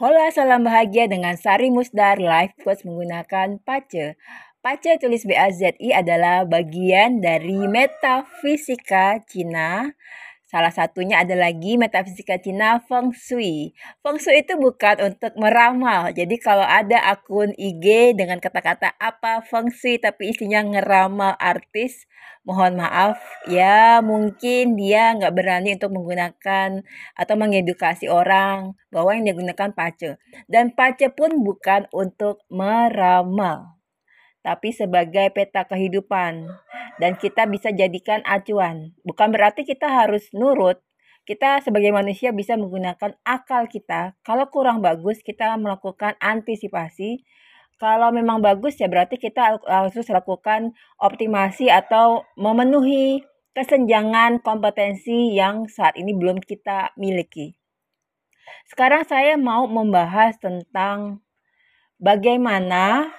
Hola, salam bahagia dengan Sari Musdar Life Coach menggunakan Pace. Pace tulis B-A-Z-I adalah bagian dari metafisika Cina Salah satunya ada lagi metafisika Cina Feng Shui. Feng Shui itu bukan untuk meramal. Jadi kalau ada akun IG dengan kata-kata apa Feng Shui tapi isinya ngeramal artis, mohon maaf ya mungkin dia nggak berani untuk menggunakan atau mengedukasi orang bahwa yang digunakan pace. Dan pace pun bukan untuk meramal tapi sebagai peta kehidupan dan kita bisa jadikan acuan. Bukan berarti kita harus nurut. Kita sebagai manusia bisa menggunakan akal kita. Kalau kurang bagus, kita melakukan antisipasi. Kalau memang bagus ya berarti kita harus lakukan optimasi atau memenuhi kesenjangan kompetensi yang saat ini belum kita miliki. Sekarang saya mau membahas tentang bagaimana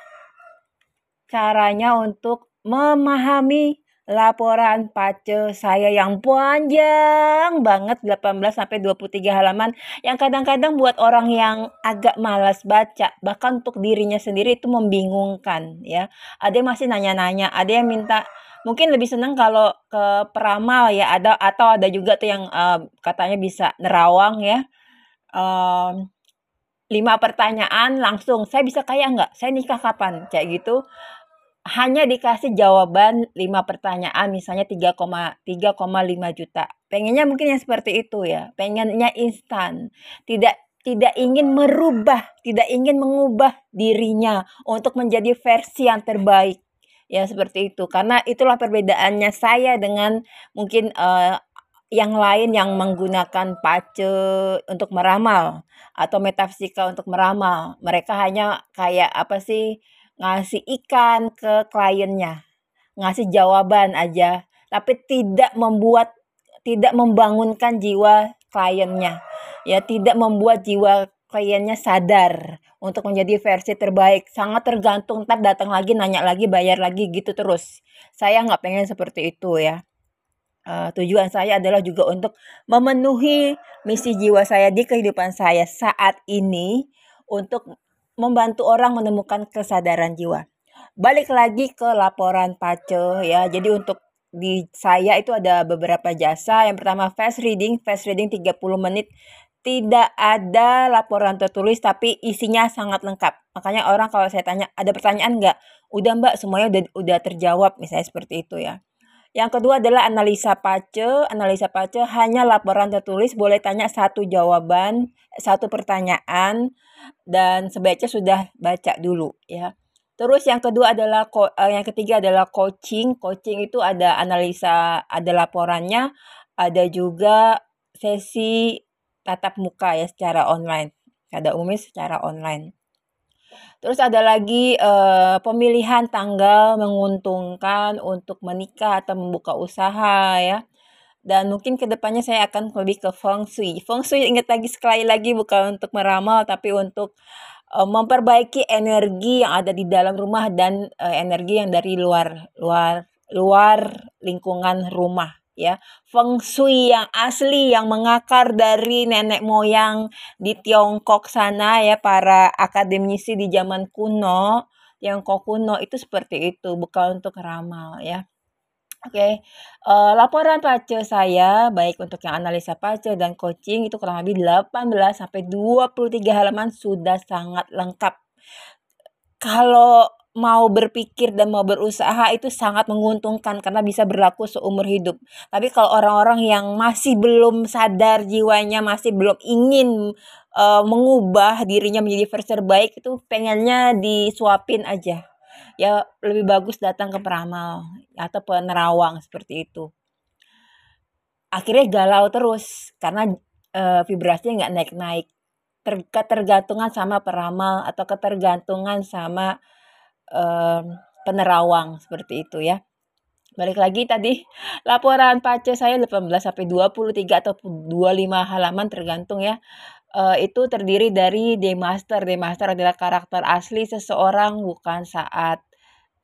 caranya untuk memahami laporan pace saya yang panjang banget 18 sampai 23 halaman yang kadang-kadang buat orang yang agak malas baca bahkan untuk dirinya sendiri itu membingungkan ya. Ada yang masih nanya-nanya ada yang minta mungkin lebih senang kalau ke peramal ya ada atau ada juga tuh yang uh, katanya bisa nerawang ya. Um, lima pertanyaan langsung saya bisa kaya nggak? Saya nikah kapan? Kayak gitu hanya dikasih jawaban 5 pertanyaan misalnya 3,3,5 juta. Pengennya mungkin yang seperti itu ya. Pengennya instan. Tidak tidak ingin merubah, tidak ingin mengubah dirinya untuk menjadi versi yang terbaik. Ya seperti itu. Karena itulah perbedaannya saya dengan mungkin uh, yang lain yang menggunakan pace untuk meramal atau metafisika untuk meramal. Mereka hanya kayak apa sih? Ngasih ikan ke kliennya, ngasih jawaban aja, tapi tidak membuat tidak membangunkan jiwa kliennya. Ya, tidak membuat jiwa kliennya sadar untuk menjadi versi terbaik. Sangat tergantung ntar datang lagi, nanya lagi, bayar lagi gitu terus. Saya nggak pengen seperti itu ya. Uh, tujuan saya adalah juga untuk memenuhi misi jiwa saya di kehidupan saya saat ini untuk membantu orang menemukan kesadaran jiwa. Balik lagi ke laporan pace ya. Jadi untuk di saya itu ada beberapa jasa. Yang pertama fast reading, fast reading 30 menit. Tidak ada laporan tertulis tapi isinya sangat lengkap. Makanya orang kalau saya tanya, ada pertanyaan nggak? Udah mbak, semuanya udah, udah terjawab misalnya seperti itu ya. Yang kedua adalah analisa pace. Analisa pace hanya laporan tertulis, boleh tanya satu jawaban, satu pertanyaan dan sebaiknya sudah baca dulu ya. Terus yang kedua adalah uh, yang ketiga adalah coaching. Coaching itu ada analisa, ada laporannya, ada juga sesi tatap muka ya secara online. Ada umumnya secara online. Terus ada lagi uh, pemilihan tanggal menguntungkan untuk menikah atau membuka usaha ya. Dan mungkin ke depannya saya akan lebih ke feng shui. Feng shui ingat lagi sekali lagi bukan untuk meramal tapi untuk uh, memperbaiki energi yang ada di dalam rumah dan uh, energi yang dari luar luar luar lingkungan rumah ya. Feng shui yang asli yang mengakar dari nenek moyang di Tiongkok sana ya para akademisi di zaman kuno Tiongkok kuno itu seperti itu bukan untuk ramal ya. Oke, uh, laporan pace saya baik untuk yang analisa pace dan coaching itu kurang lebih 18 sampai 23 halaman sudah sangat lengkap. Kalau mau berpikir dan mau berusaha itu sangat menguntungkan karena bisa berlaku seumur hidup. Tapi kalau orang-orang yang masih belum sadar jiwanya, masih belum ingin uh, mengubah dirinya menjadi versi terbaik itu pengennya disuapin aja. Ya lebih bagus datang ke peramal atau penerawang seperti itu. Akhirnya galau terus karena e, vibrasinya nggak naik-naik. Ter, ketergantungan sama peramal atau ketergantungan sama e, penerawang seperti itu ya balik lagi tadi laporan pace saya 18 sampai 23 atau 25 halaman tergantung ya uh, itu terdiri dari D master. D master adalah karakter asli seseorang bukan saat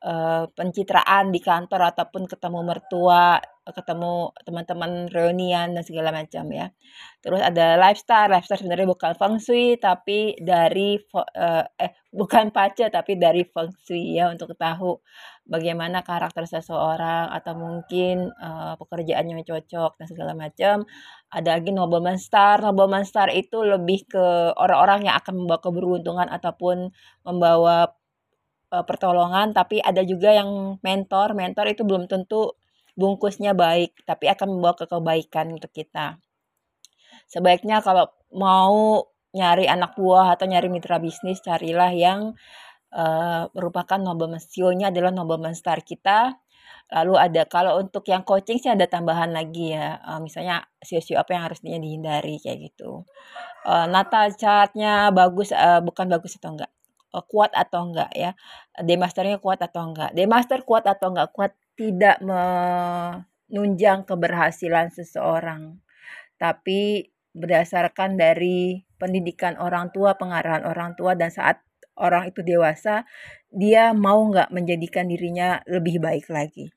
uh, pencitraan di kantor ataupun ketemu mertua, ketemu teman-teman reunian dan segala macam ya. Terus ada lifestyle, lifestyle sebenarnya bukan feng shui tapi dari uh, eh bukan pace tapi dari feng shui ya untuk tahu bagaimana karakter seseorang atau mungkin uh, pekerjaannya cocok dan segala macam. Ada lagi nobleman star. Nobleman star itu lebih ke orang-orang yang akan membawa keberuntungan ataupun membawa uh, pertolongan, tapi ada juga yang mentor. Mentor itu belum tentu bungkusnya baik, tapi akan membawa ke kebaikan untuk kita. Sebaiknya kalau mau nyari anak buah atau nyari mitra bisnis, carilah yang uh, merupakan nobleman CEO-nya adalah nobleman star kita. Lalu ada kalau untuk yang coaching sih ada tambahan lagi ya, uh, misalnya sio-sio apa yang harusnya dihindari kayak gitu. Uh, natal chartnya bagus, uh, bukan bagus atau enggak uh, kuat atau enggak ya. Demasternya kuat atau enggak. Demaster kuat atau enggak kuat tidak menunjang keberhasilan seseorang. Tapi berdasarkan dari pendidikan orang tua, pengarahan orang tua dan saat orang itu dewasa, dia mau nggak menjadikan dirinya lebih baik lagi.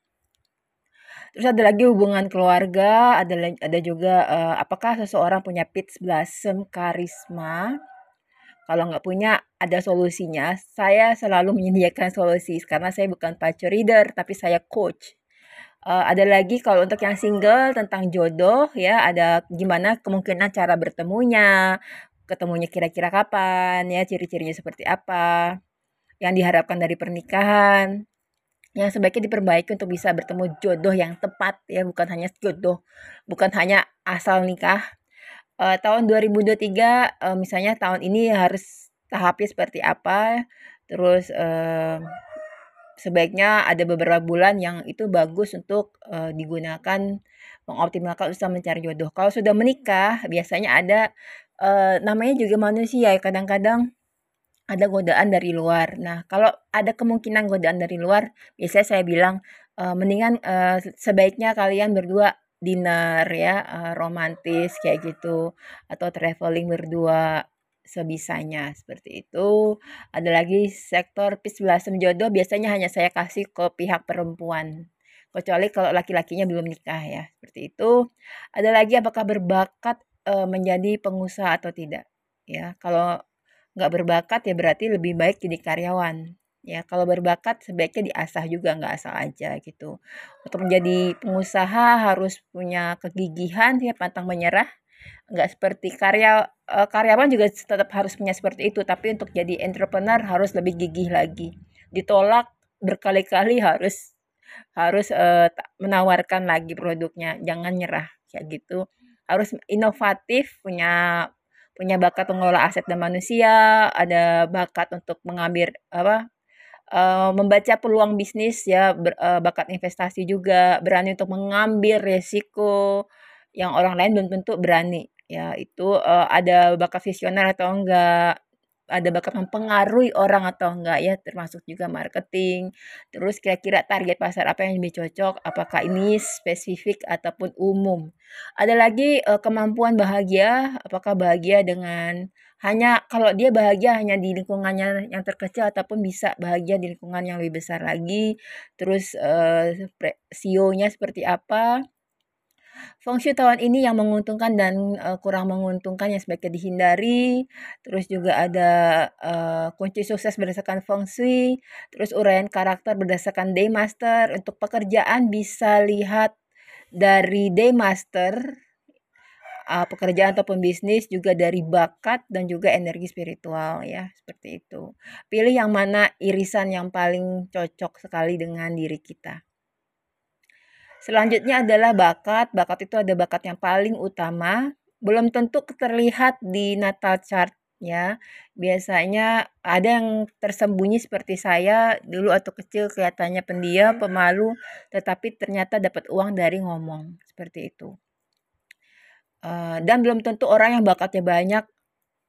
Terus ada lagi hubungan keluarga, ada ada juga uh, apakah seseorang punya pitch blossom karisma kalau nggak punya, ada solusinya. Saya selalu menyediakan solusi karena saya bukan pacu reader, tapi saya coach. Uh, ada lagi kalau untuk yang single tentang jodoh ya, ada gimana kemungkinan cara bertemunya, ketemunya kira-kira kapan ya, ciri-cirinya seperti apa, yang diharapkan dari pernikahan yang sebaiknya diperbaiki untuk bisa bertemu jodoh yang tepat ya bukan hanya jodoh bukan hanya asal nikah uh, tahun 2023 uh, misalnya tahun ini harus tahapnya seperti apa terus uh, sebaiknya ada beberapa bulan yang itu bagus untuk uh, digunakan mengoptimalkan usaha mencari jodoh kalau sudah menikah biasanya ada uh, namanya juga manusia ya kadang-kadang ada godaan dari luar. Nah, kalau ada kemungkinan godaan dari luar, biasanya saya bilang uh, mendingan uh, sebaiknya kalian berdua dinner ya uh, romantis kayak gitu atau traveling berdua sebisanya seperti itu. Ada lagi sektor peace blossom jodoh biasanya hanya saya kasih ke pihak perempuan. Kecuali kalau laki-lakinya belum nikah ya, seperti itu. Ada lagi apakah berbakat uh, menjadi pengusaha atau tidak? Ya, kalau nggak berbakat ya berarti lebih baik jadi karyawan Ya, kalau berbakat sebaiknya diasah juga, nggak asal aja gitu. Untuk menjadi pengusaha harus punya kegigihan, ya pantang menyerah. Nggak seperti karya uh, karyawan juga tetap harus punya seperti itu, tapi untuk jadi entrepreneur harus lebih gigih lagi. Ditolak berkali-kali harus harus uh, menawarkan lagi produknya, jangan nyerah kayak gitu. Harus inovatif, punya punya bakat mengelola aset dan manusia, ada bakat untuk mengambil apa uh, membaca peluang bisnis ya, ber, uh, bakat investasi juga, berani untuk mengambil resiko yang orang lain belum tentu berani. Ya, itu uh, ada bakat visioner atau enggak, ada bakat mempengaruhi orang atau enggak ya, termasuk juga marketing. Terus kira-kira target pasar apa yang lebih cocok, apakah ini spesifik ataupun umum. Ada lagi uh, kemampuan bahagia, apakah bahagia dengan hanya kalau dia bahagia hanya di lingkungannya yang terkecil ataupun bisa bahagia di lingkungan yang lebih besar lagi. Terus uh, CEO-nya seperti apa? Fungsi tahun ini yang menguntungkan dan uh, kurang menguntungkan yang sebaiknya dihindari. Terus juga ada uh, kunci sukses berdasarkan feng shui. Terus uraian karakter berdasarkan day master. Untuk pekerjaan bisa lihat dari day master uh, pekerjaan ataupun bisnis juga dari bakat dan juga energi spiritual ya seperti itu. Pilih yang mana irisan yang paling cocok sekali dengan diri kita. Selanjutnya adalah bakat. Bakat itu ada bakat yang paling utama, belum tentu terlihat di natal chart ya. Biasanya ada yang tersembunyi seperti saya dulu atau kecil kelihatannya pendiam, pemalu, tetapi ternyata dapat uang dari ngomong seperti itu. Uh, dan belum tentu orang yang bakatnya banyak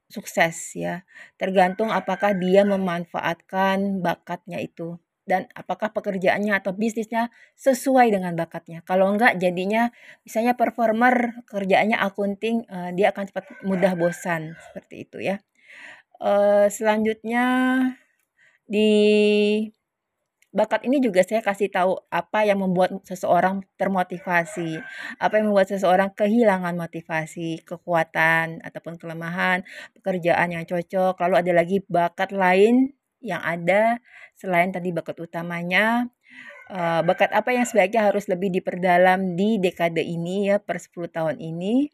sukses ya. Tergantung apakah dia memanfaatkan bakatnya itu dan apakah pekerjaannya atau bisnisnya sesuai dengan bakatnya. Kalau enggak jadinya misalnya performer kerjaannya akunting uh, dia akan cepat mudah bosan seperti itu ya. Uh, selanjutnya di bakat ini juga saya kasih tahu apa yang membuat seseorang termotivasi, apa yang membuat seseorang kehilangan motivasi, kekuatan ataupun kelemahan, pekerjaan yang cocok. Lalu ada lagi bakat lain yang ada selain tadi bakat utamanya. Uh, bakat apa yang sebaiknya harus lebih diperdalam di dekade ini ya per 10 tahun ini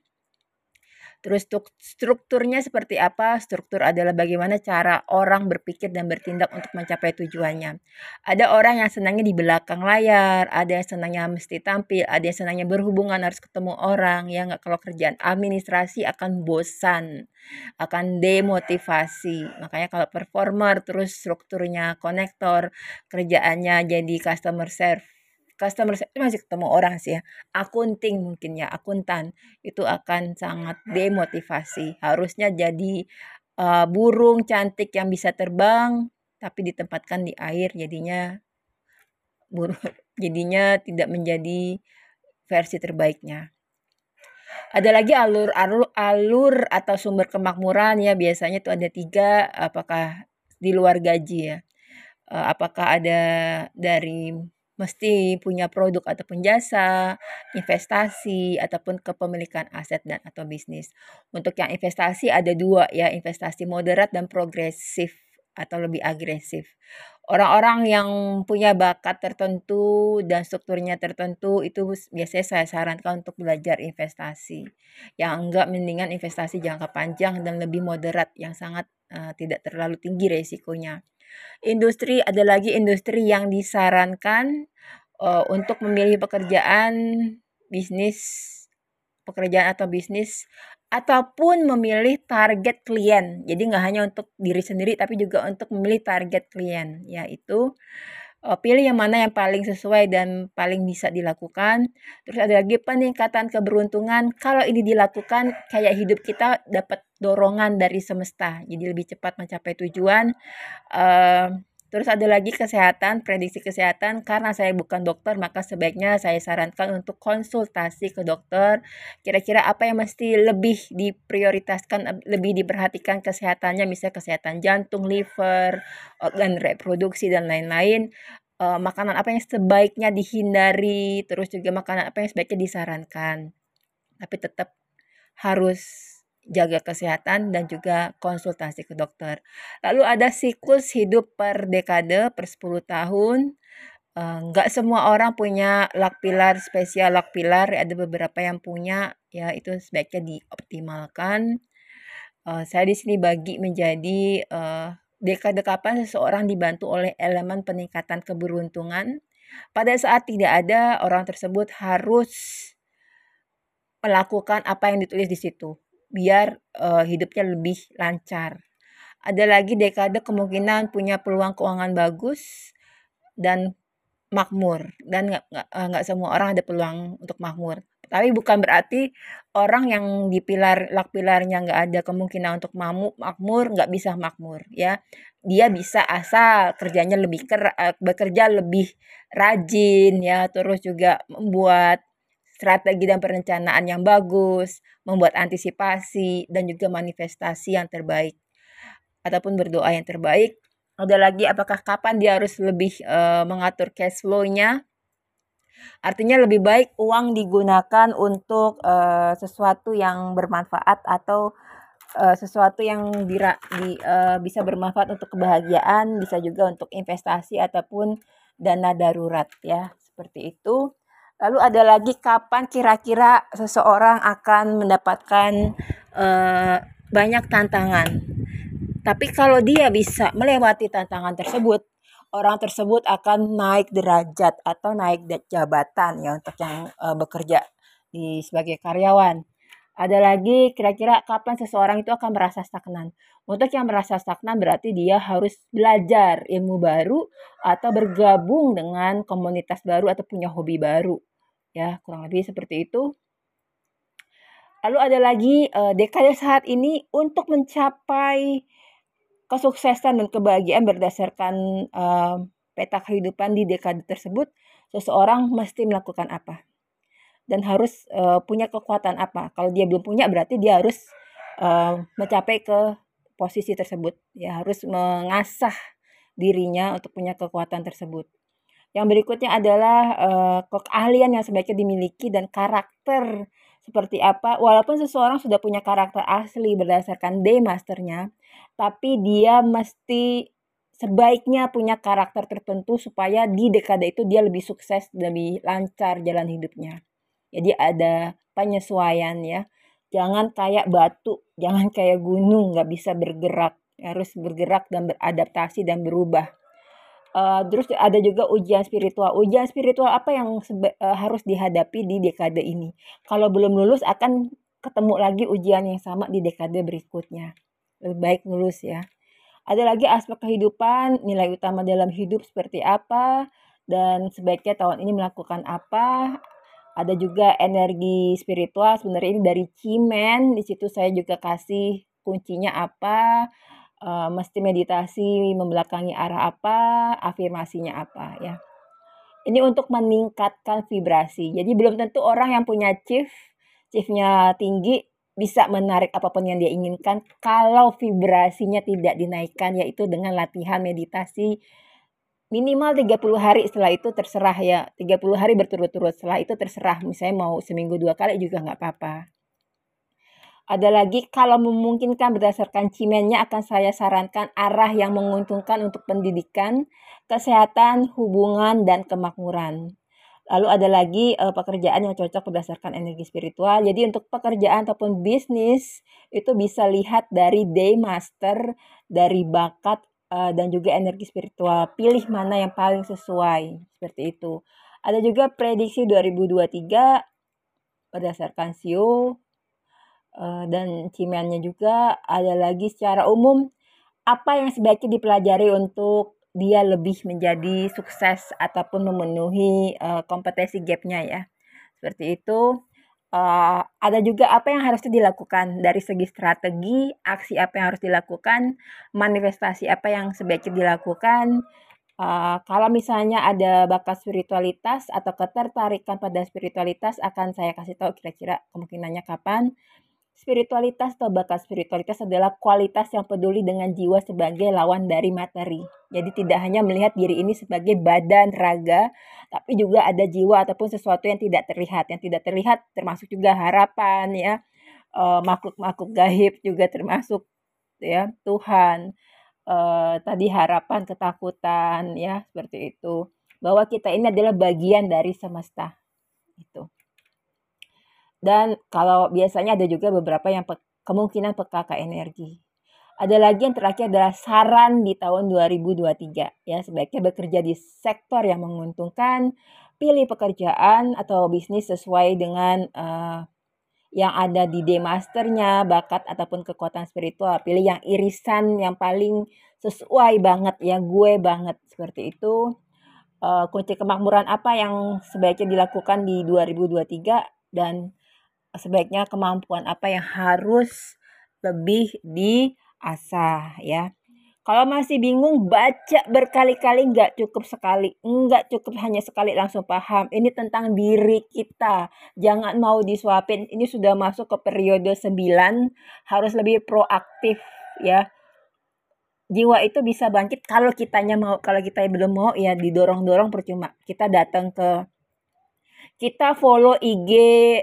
Terus strukturnya seperti apa? Struktur adalah bagaimana cara orang berpikir dan bertindak untuk mencapai tujuannya. Ada orang yang senangnya di belakang layar, ada yang senangnya mesti tampil, ada yang senangnya berhubungan harus ketemu orang. Ya nggak kalau kerjaan administrasi akan bosan, akan demotivasi. Makanya kalau performer terus strukturnya konektor, kerjaannya jadi customer service customer service masih ketemu orang sih ya. Akunting mungkin ya, akuntan itu akan sangat demotivasi. Harusnya jadi uh, burung cantik yang bisa terbang tapi ditempatkan di air jadinya burung jadinya tidak menjadi versi terbaiknya. Ada lagi alur alur alur atau sumber kemakmuran ya biasanya itu ada tiga apakah di luar gaji ya. Uh, apakah ada dari mesti punya produk ataupun jasa, investasi ataupun kepemilikan aset dan atau bisnis. Untuk yang investasi ada dua ya, investasi moderat dan progresif atau lebih agresif. Orang-orang yang punya bakat tertentu dan strukturnya tertentu itu biasanya saya sarankan untuk belajar investasi. Yang enggak mendingan investasi jangka panjang dan lebih moderat yang sangat uh, tidak terlalu tinggi resikonya. Industri ada lagi industri yang disarankan uh, untuk memilih pekerjaan bisnis pekerjaan atau bisnis ataupun memilih target klien. Jadi nggak hanya untuk diri sendiri tapi juga untuk memilih target klien yaitu uh, pilih yang mana yang paling sesuai dan paling bisa dilakukan. Terus ada lagi peningkatan keberuntungan. Kalau ini dilakukan kayak hidup kita dapat dorongan dari semesta. Jadi lebih cepat mencapai tujuan. Uh, Terus ada lagi kesehatan, prediksi kesehatan. Karena saya bukan dokter, maka sebaiknya saya sarankan untuk konsultasi ke dokter. Kira-kira apa yang mesti lebih diprioritaskan, lebih diperhatikan kesehatannya, misalnya kesehatan jantung, liver, organ reproduksi, dan lain-lain. Uh, makanan apa yang sebaiknya dihindari, terus juga makanan apa yang sebaiknya disarankan. Tapi tetap harus jaga kesehatan dan juga konsultasi ke dokter. Lalu ada siklus hidup per dekade per 10 tahun. Enggak uh, semua orang punya lak pilar spesial lak pilar, ada beberapa yang punya ya itu sebaiknya dioptimalkan. Uh, saya di sini bagi menjadi uh, dekade kapan seseorang dibantu oleh elemen peningkatan keberuntungan. Pada saat tidak ada, orang tersebut harus melakukan apa yang ditulis di situ biar uh, hidupnya lebih lancar. Ada lagi dekade kemungkinan punya peluang keuangan bagus dan makmur dan nggak uh, semua orang ada peluang untuk makmur. Tapi bukan berarti orang yang di pilar lak pilarnya nggak ada kemungkinan untuk mamu, makmur nggak bisa makmur ya. Dia bisa asal kerjanya lebih ker, uh, bekerja lebih rajin ya, terus juga membuat strategi dan perencanaan yang bagus, membuat antisipasi dan juga manifestasi yang terbaik ataupun berdoa yang terbaik. Ada lagi apakah kapan dia harus lebih uh, mengatur cash flow-nya? Artinya lebih baik uang digunakan untuk uh, sesuatu yang bermanfaat atau uh, sesuatu yang dira, di, uh, bisa bermanfaat untuk kebahagiaan, bisa juga untuk investasi ataupun dana darurat ya. Seperti itu. Lalu ada lagi kapan kira-kira seseorang akan mendapatkan uh, banyak tantangan. Tapi kalau dia bisa melewati tantangan tersebut, orang tersebut akan naik derajat atau naik jabatan ya untuk yang uh, bekerja di sebagai karyawan. Ada lagi kira-kira kapan seseorang itu akan merasa stagnan. Untuk yang merasa stagnan berarti dia harus belajar ilmu baru atau bergabung dengan komunitas baru atau punya hobi baru. Ya, kurang lebih seperti itu. Lalu ada lagi uh, dekade saat ini untuk mencapai kesuksesan dan kebahagiaan berdasarkan uh, peta kehidupan di dekade tersebut, seseorang mesti melakukan apa dan harus uh, punya kekuatan apa. Kalau dia belum punya berarti dia harus mencapai ke posisi tersebut. Ya harus mengasah dirinya untuk punya kekuatan tersebut. Yang berikutnya adalah uh, keahlian yang sebaiknya dimiliki dan karakter seperti apa. Walaupun seseorang sudah punya karakter asli berdasarkan day masternya, tapi dia mesti sebaiknya punya karakter tertentu supaya di dekade itu dia lebih sukses, lebih lancar jalan hidupnya. Jadi ada penyesuaian ya. Jangan kayak batu, jangan kayak gunung, nggak bisa bergerak. Harus bergerak dan beradaptasi dan berubah. Uh, terus ada juga ujian spiritual. Ujian spiritual apa yang uh, harus dihadapi di dekade ini? Kalau belum lulus akan ketemu lagi ujian yang sama di dekade berikutnya. Lebih baik lulus ya. Ada lagi aspek kehidupan, nilai utama dalam hidup seperti apa, dan sebaiknya tahun ini melakukan apa. Ada juga energi spiritual, sebenarnya ini dari Cimen. Di situ saya juga kasih kuncinya apa, uh, mesti meditasi membelakangi arah apa, afirmasinya apa ya. Ini untuk meningkatkan vibrasi. Jadi belum tentu orang yang punya chief, chiefnya tinggi bisa menarik apa pun yang dia inginkan kalau vibrasinya tidak dinaikkan yaitu dengan latihan meditasi minimal 30 hari setelah itu terserah ya 30 hari berturut-turut setelah itu terserah misalnya mau seminggu dua kali juga nggak apa-apa ada lagi kalau memungkinkan berdasarkan cimennya akan saya sarankan arah yang menguntungkan untuk pendidikan, kesehatan, hubungan, dan kemakmuran. Lalu ada lagi uh, pekerjaan yang cocok berdasarkan energi spiritual. Jadi untuk pekerjaan ataupun bisnis itu bisa lihat dari day master, dari bakat uh, dan juga energi spiritual. Pilih mana yang paling sesuai seperti itu. Ada juga prediksi 2023 berdasarkan SIO dan cimennya juga ada lagi secara umum. Apa yang sebaiknya dipelajari untuk dia lebih menjadi sukses ataupun memenuhi uh, kompetensi gapnya ya? Seperti itu. Uh, ada juga apa yang harus dilakukan? Dari segi strategi aksi apa yang harus dilakukan? Manifestasi apa yang sebaiknya dilakukan? Uh, kalau misalnya ada bakat spiritualitas atau ketertarikan pada spiritualitas akan saya kasih tahu kira-kira kemungkinannya kapan Spiritualitas atau bakat spiritualitas adalah kualitas yang peduli dengan jiwa sebagai lawan dari materi. Jadi tidak hanya melihat diri ini sebagai badan raga, tapi juga ada jiwa ataupun sesuatu yang tidak terlihat. Yang tidak terlihat termasuk juga harapan ya, eh, makhluk-makhluk gaib juga termasuk ya Tuhan. Uh, tadi harapan, ketakutan ya seperti itu. Bahwa kita ini adalah bagian dari semesta. Itu. Dan kalau biasanya ada juga beberapa yang pe kemungkinan peka ke energi. Ada lagi yang terakhir adalah saran di tahun 2023 ya sebaiknya bekerja di sektor yang menguntungkan, pilih pekerjaan atau bisnis sesuai dengan uh, yang ada di day masternya, bakat ataupun kekuatan spiritual. Pilih yang irisan yang paling sesuai banget ya gue banget seperti itu. Uh, kunci kemakmuran apa yang sebaiknya dilakukan di 2023 dan sebaiknya kemampuan apa yang harus lebih diasah ya. Kalau masih bingung baca berkali-kali nggak cukup sekali, nggak cukup hanya sekali langsung paham. Ini tentang diri kita. Jangan mau disuapin. Ini sudah masuk ke periode 9, harus lebih proaktif ya. Jiwa itu bisa bangkit kalau kitanya mau, kalau kita belum mau ya didorong-dorong percuma. Kita datang ke kita follow IG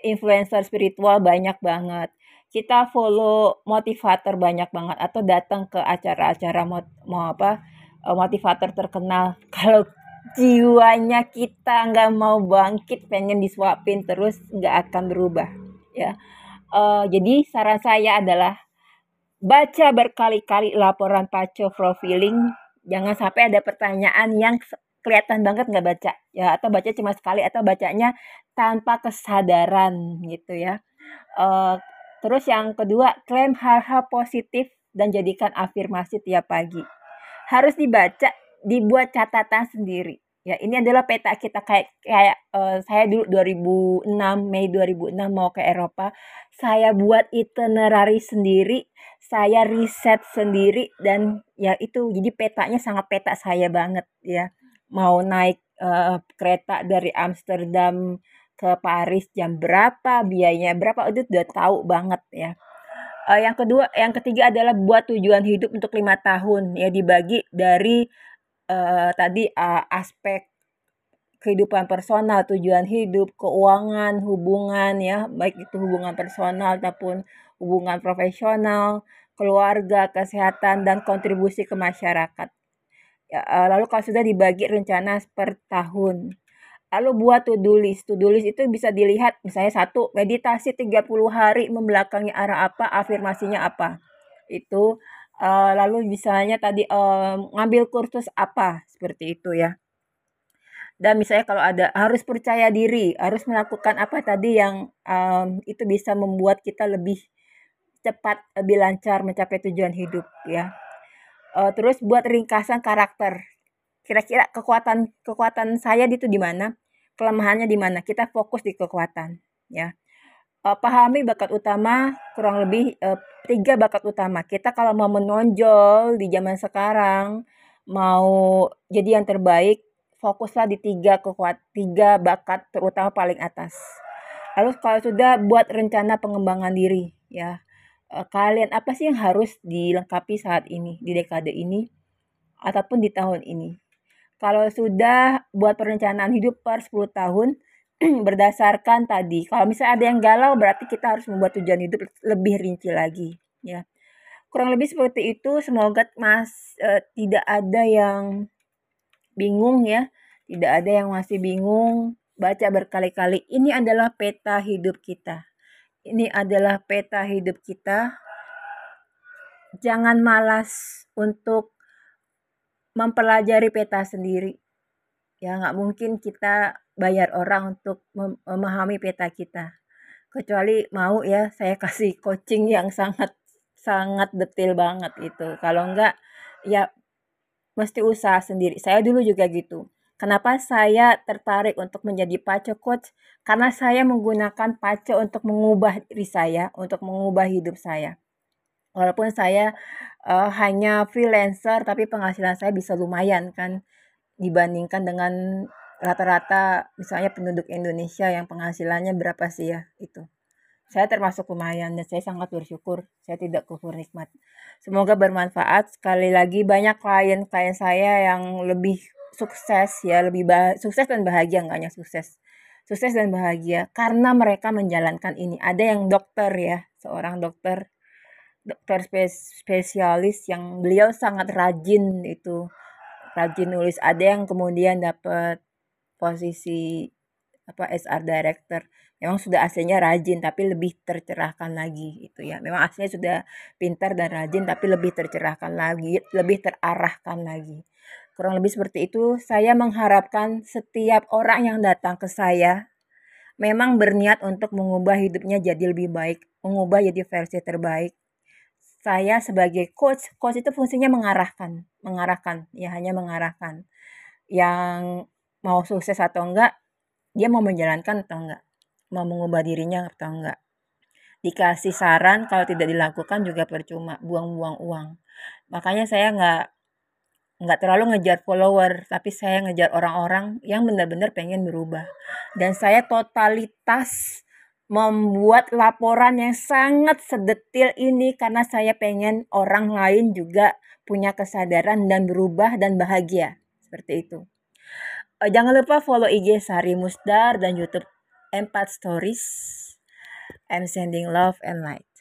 influencer spiritual banyak banget. Kita follow motivator banyak banget atau datang ke acara-acara mau, mau apa eh, motivator terkenal. Kalau jiwanya kita nggak mau bangkit pengen disuapin terus nggak akan berubah ya uh, jadi saran saya adalah baca berkali-kali laporan paco profiling jangan sampai ada pertanyaan yang kelihatan banget nggak baca ya atau baca cuma sekali atau bacanya tanpa kesadaran gitu ya. Uh, terus yang kedua klaim hal-hal positif dan jadikan afirmasi tiap pagi. Harus dibaca dibuat catatan sendiri. Ya ini adalah peta kita kayak kayak uh, saya dulu 2006 Mei 2006 mau ke Eropa. Saya buat itinerary sendiri saya riset sendiri dan ya itu jadi petanya sangat peta saya banget ya mau naik uh, kereta dari Amsterdam ke Paris jam berapa, biayanya berapa, itu udah tahu banget ya. Uh, yang kedua, yang ketiga adalah buat tujuan hidup untuk lima tahun ya dibagi dari uh, tadi uh, aspek kehidupan personal, tujuan hidup, keuangan, hubungan ya, baik itu hubungan personal ataupun hubungan profesional, keluarga, kesehatan dan kontribusi ke masyarakat. Ya, eh, lalu kalau sudah dibagi rencana per tahun. Lalu buat to-do list. To-do list itu bisa dilihat misalnya satu, meditasi 30 hari membelakangi arah apa, afirmasinya apa. Itu uh, lalu misalnya tadi uh, ngambil kursus apa seperti itu ya. Dan misalnya kalau ada harus percaya diri, harus melakukan apa tadi yang um, itu bisa membuat kita lebih cepat, lebih lancar mencapai tujuan hidup ya. Uh, terus buat ringkasan karakter. Kira-kira kekuatan kekuatan saya itu di mana? Kelemahannya di mana? Kita fokus di kekuatan ya. Uh, pahami bakat utama kurang lebih uh, tiga bakat utama. Kita kalau mau menonjol di zaman sekarang, mau jadi yang terbaik, fokuslah di tiga kekuat tiga bakat terutama paling atas. Lalu kalau sudah buat rencana pengembangan diri ya. Eh, kalian apa sih yang harus dilengkapi saat ini di dekade ini ataupun di tahun ini? Kalau sudah buat perencanaan hidup per 10 tahun berdasarkan tadi. Kalau misalnya ada yang galau berarti kita harus membuat tujuan hidup lebih rinci lagi ya. Kurang lebih seperti itu. Semoga Mas uh, tidak ada yang bingung ya, tidak ada yang masih bingung, baca berkali-kali. Ini adalah peta hidup kita. Ini adalah peta hidup kita. Jangan malas untuk mempelajari peta sendiri. Ya, nggak mungkin kita bayar orang untuk memahami peta kita. Kecuali mau ya, saya kasih coaching yang sangat sangat detail banget itu. Kalau enggak, ya mesti usaha sendiri. Saya dulu juga gitu. Kenapa saya tertarik untuk menjadi paco coach? Karena saya menggunakan paco untuk mengubah diri saya, untuk mengubah hidup saya. Walaupun saya uh, hanya freelancer, tapi penghasilan saya bisa lumayan kan dibandingkan dengan rata-rata misalnya penduduk Indonesia yang penghasilannya berapa sih ya itu saya termasuk lumayan dan saya sangat bersyukur saya tidak kufur nikmat. Semoga bermanfaat. Sekali lagi banyak klien-klien saya yang lebih sukses ya, lebih bah sukses dan bahagia nggak hanya sukses. Sukses dan bahagia karena mereka menjalankan ini. Ada yang dokter ya, seorang dokter dokter spes spesialis yang beliau sangat rajin itu rajin nulis. Ada yang kemudian dapat posisi apa SR director memang sudah aslinya rajin tapi lebih tercerahkan lagi itu ya memang aslinya sudah pintar dan rajin tapi lebih tercerahkan lagi lebih terarahkan lagi kurang lebih seperti itu saya mengharapkan setiap orang yang datang ke saya memang berniat untuk mengubah hidupnya jadi lebih baik mengubah jadi versi terbaik saya sebagai coach coach itu fungsinya mengarahkan mengarahkan ya hanya mengarahkan yang mau sukses atau enggak dia mau menjalankan atau enggak mau mengubah dirinya atau enggak. Dikasih saran kalau tidak dilakukan juga percuma, buang-buang uang. Makanya saya enggak nggak terlalu ngejar follower, tapi saya ngejar orang-orang yang benar-benar pengen berubah. Dan saya totalitas membuat laporan yang sangat sedetil ini karena saya pengen orang lain juga punya kesadaran dan berubah dan bahagia. Seperti itu. Eh, jangan lupa follow IG Sari Musdar dan YouTube Empat Stories. I'm sending love and light.